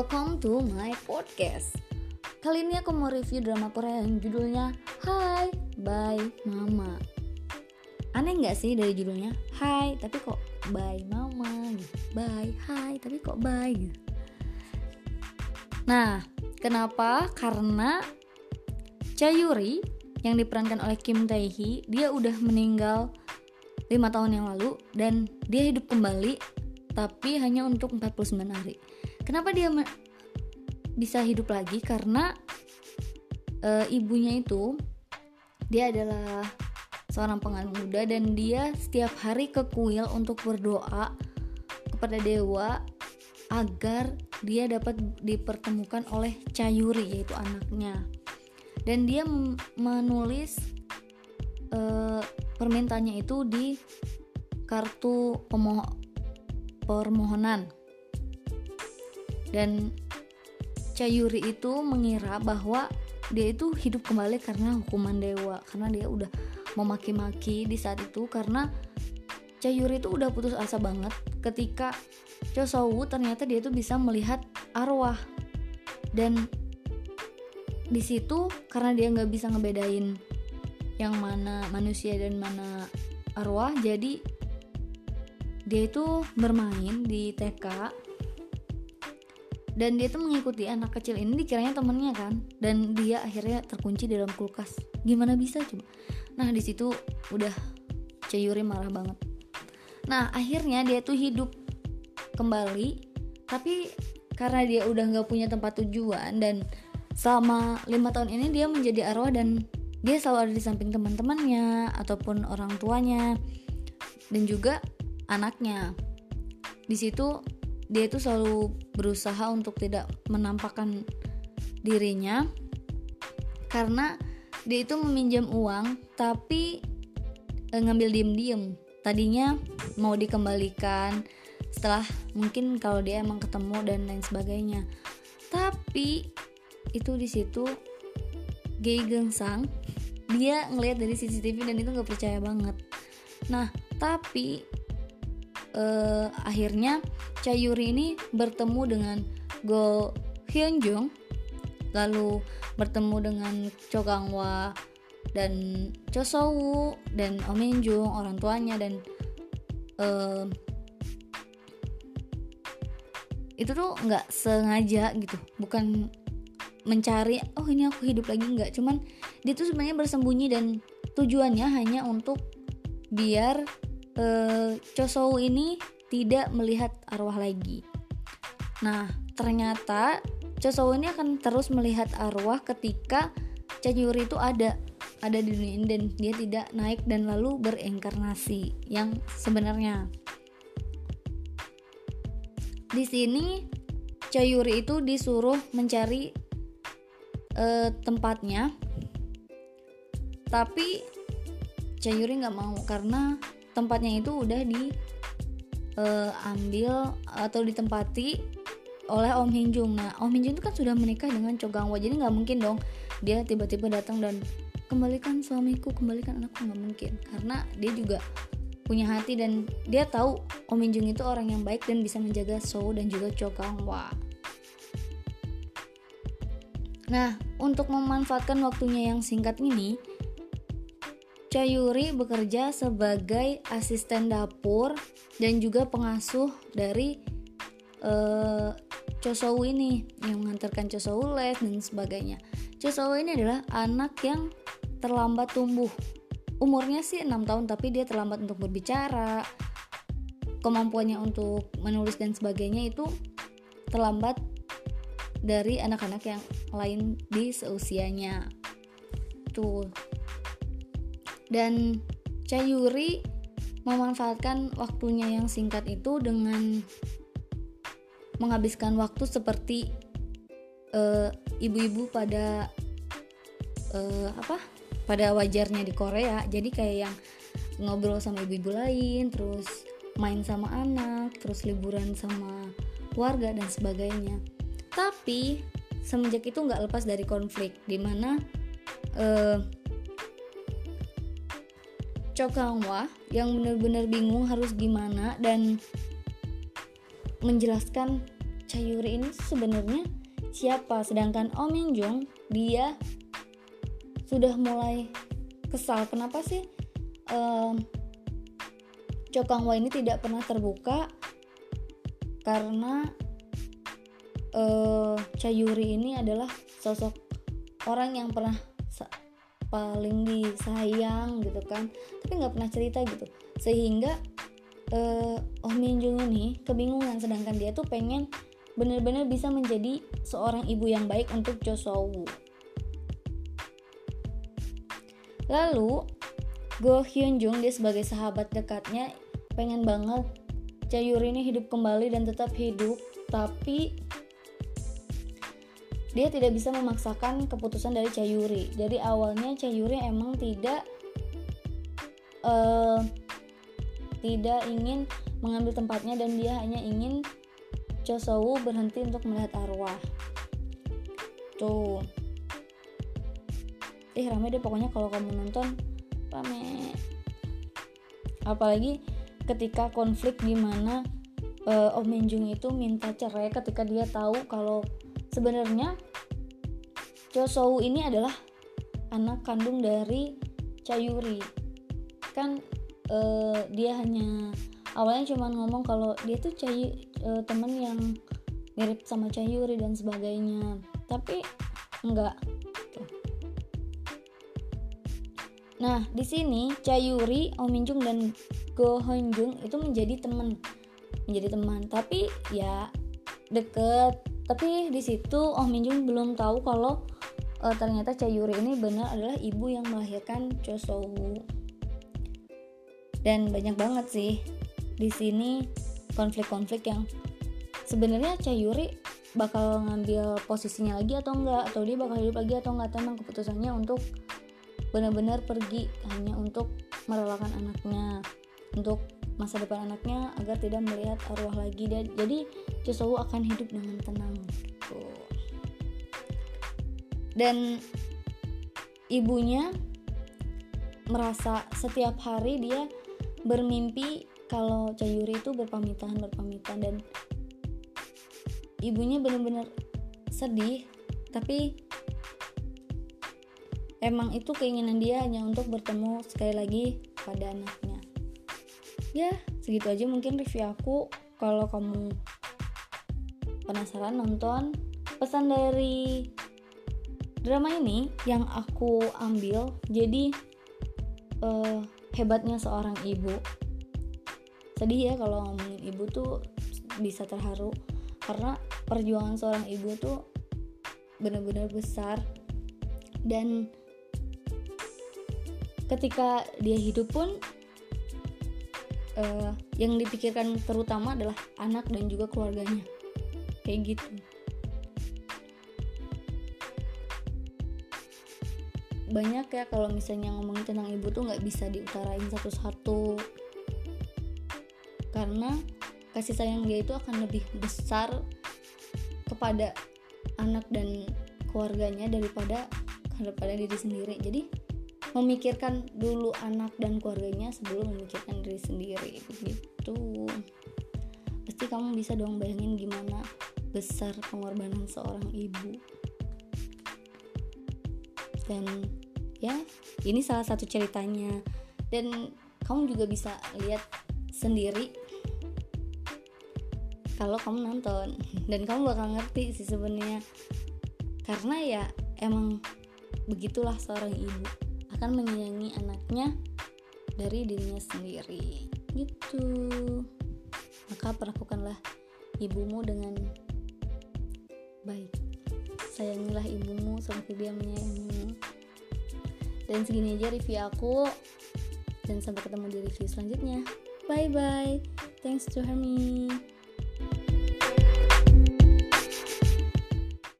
welcome to my podcast. Kali ini aku mau review drama Korea yang judulnya Hai Bye Mama. Aneh nggak sih dari judulnya Hai tapi kok Bye Mama gitu. Bye Hai tapi kok Bye gitu. Nah, kenapa? Karena Chayuri yang diperankan oleh Kim Tae Hee dia udah meninggal lima tahun yang lalu dan dia hidup kembali tapi hanya untuk 49 hari. Kenapa dia bisa hidup lagi? Karena e, ibunya itu dia adalah seorang penganut muda dan dia setiap hari ke kuil untuk berdoa kepada dewa agar dia dapat dipertemukan oleh Cayuri yaitu anaknya. Dan dia menulis e, permintaannya itu di kartu permohonan dan Cayuri itu mengira bahwa dia itu hidup kembali karena hukuman dewa karena dia udah memaki-maki di saat itu karena Cayuri itu udah putus asa banget ketika Chosowu ternyata dia itu bisa melihat arwah. Dan di situ karena dia nggak bisa ngebedain yang mana manusia dan mana arwah jadi dia itu bermain di TK dan dia tuh mengikuti anak kecil ini dikiranya temennya kan. Dan dia akhirnya terkunci dalam kulkas. Gimana bisa coba? Nah di situ udah Ceyuri marah banget. Nah akhirnya dia tuh hidup kembali tapi karena dia udah nggak punya tempat tujuan dan selama lima tahun ini dia menjadi arwah dan dia selalu ada di samping teman-temannya ataupun orang tuanya dan juga anaknya. Di situ dia itu selalu berusaha untuk tidak menampakkan dirinya. Karena dia itu meminjam uang tapi e, ngambil diem-diem. Tadinya mau dikembalikan setelah mungkin kalau dia emang ketemu dan lain sebagainya. Tapi itu di situ Gay Gengsang. Dia ngelihat dari CCTV dan itu nggak percaya banget. Nah tapi uh, akhirnya Chayuri ini bertemu dengan Go Hyun Jung lalu bertemu dengan Cho Kangwa dan Cho Sowu dan Om Min Jung orang tuanya dan uh, itu tuh nggak sengaja gitu. Bukan mencari oh ini aku hidup lagi. Nggak. Cuman dia tuh sebenarnya bersembunyi dan tujuannya hanya untuk biar uh, Chosou ini tidak melihat arwah lagi. Nah, ternyata Chosou ini akan terus melihat arwah ketika Chayuri itu ada ada di dunia ini dan dia tidak naik dan lalu bereinkarnasi yang sebenarnya. Di sini Chayuri itu disuruh mencari uh, tempatnya, tapi Chayuri nggak mau karena tempatnya itu udah diambil uh, atau ditempati oleh Om Hin Jung. Nah, Om Hin Jung itu kan sudah menikah dengan Cho Gang jadi nggak mungkin dong dia tiba-tiba datang dan kembalikan suamiku, kembalikan anakku nggak mungkin karena dia juga punya hati dan dia tahu Om Min Jung itu orang yang baik dan bisa menjaga So dan juga Cho Kang Nah, untuk memanfaatkan waktunya yang singkat ini, Chayuri bekerja sebagai asisten dapur dan juga pengasuh dari uh, Chosou ini yang mengantarkan Chosou les dan sebagainya. Chosou ini adalah anak yang terlambat tumbuh. Umurnya sih 6 tahun tapi dia terlambat untuk berbicara. Kemampuannya untuk menulis dan sebagainya itu terlambat dari anak-anak yang lain di seusianya. Tuh dan Chayuri memanfaatkan waktunya yang singkat itu dengan menghabiskan waktu seperti uh, ibu-ibu pada uh, apa? Pada wajarnya di Korea. Jadi kayak yang ngobrol sama ibu-ibu lain terus main sama anak terus liburan sama warga dan sebagainya. Tapi semenjak itu nggak lepas dari konflik di mana uh, Chokangwa yang benar-benar bingung harus gimana dan menjelaskan Chayuri ini sebenarnya siapa. Sedangkan Oh Min Jung dia sudah mulai kesal. Kenapa sih um, ini tidak pernah terbuka? Karena uh, Chayuri ini adalah sosok orang yang pernah paling disayang gitu kan. Tapi nggak pernah cerita gitu. Sehingga uh, Oh Min Jung ini kebingungan sedangkan dia tuh pengen benar-benar bisa menjadi seorang ibu yang baik untuk Jo Woo. Lalu Go Hyun Jung dia sebagai sahabat dekatnya pengen banget Chayuri ini hidup kembali dan tetap hidup. Tapi dia tidak bisa memaksakan keputusan dari Chayuri. Jadi awalnya Chayuri emang tidak uh, tidak ingin mengambil tempatnya dan dia hanya ingin Chosowu berhenti untuk melihat arwah. Tuh. Ih rame deh pokoknya kalau kamu nonton rame. Apalagi ketika konflik di mana uh, Oh Minjung itu minta cerai ketika dia tahu kalau sebenarnya Chosowu ini adalah anak kandung dari Chayuri. Kan uh, dia hanya awalnya cuma ngomong kalau dia tuh cai uh, temen yang mirip sama Cayuri dan sebagainya. Tapi enggak. Nah di sini Cayuri Oh Minjung dan Go Honjung itu menjadi teman menjadi teman. Tapi ya deket tapi di situ Oh Minjung belum tahu kalau uh, ternyata Cayuri ini benar adalah ibu yang melahirkan Chosowu dan banyak banget sih di sini konflik-konflik yang sebenarnya Chayuri bakal ngambil posisinya lagi atau enggak atau dia bakal hidup lagi atau enggak memang keputusannya untuk benar-benar pergi hanya untuk merelakan anaknya untuk masa depan anaknya agar tidak melihat arwah lagi. Dan jadi Chosowu akan hidup dengan tenang. Gitu. dan ibunya merasa setiap hari dia bermimpi kalau Cayuri itu berpamitan berpamitan. Dan ibunya benar-benar sedih tapi emang itu keinginan dia hanya untuk bertemu sekali lagi pada anaknya ya segitu aja mungkin review aku. Kalau kamu penasaran nonton pesan dari drama ini yang aku ambil. Jadi uh, hebatnya seorang ibu. Sedih ya kalau ngomongin ibu tuh bisa terharu. Karena perjuangan seorang ibu tuh benar-benar besar. Dan ketika dia hidup pun uh, yang dipikirkan terutama adalah anak dan juga keluarganya. Kayak gitu. Banyak ya kalau misalnya ngomongin tentang ibu tuh nggak bisa diutarain satu-satu. Karena kasih sayang dia itu akan lebih besar kepada anak dan keluarganya daripada daripada diri sendiri. Jadi memikirkan dulu anak dan keluarganya sebelum memikirkan diri sendiri begitu. Pasti kamu bisa dong bayangin gimana besar pengorbanan seorang ibu. Dan ya ini salah satu ceritanya. Dan kamu juga bisa lihat sendiri kalau kamu nonton. Dan kamu bakal ngerti sih sebenarnya. Karena ya emang begitulah seorang ibu akan menyayangi anaknya dari dirinya sendiri. Gitu. Maka perlakukanlah ibumu dengan baik. Sayangilah ibumu sampai dia menyayangimu. Dan segini aja review aku. Dan sampai ketemu di review selanjutnya. Bye bye thanks to Hermi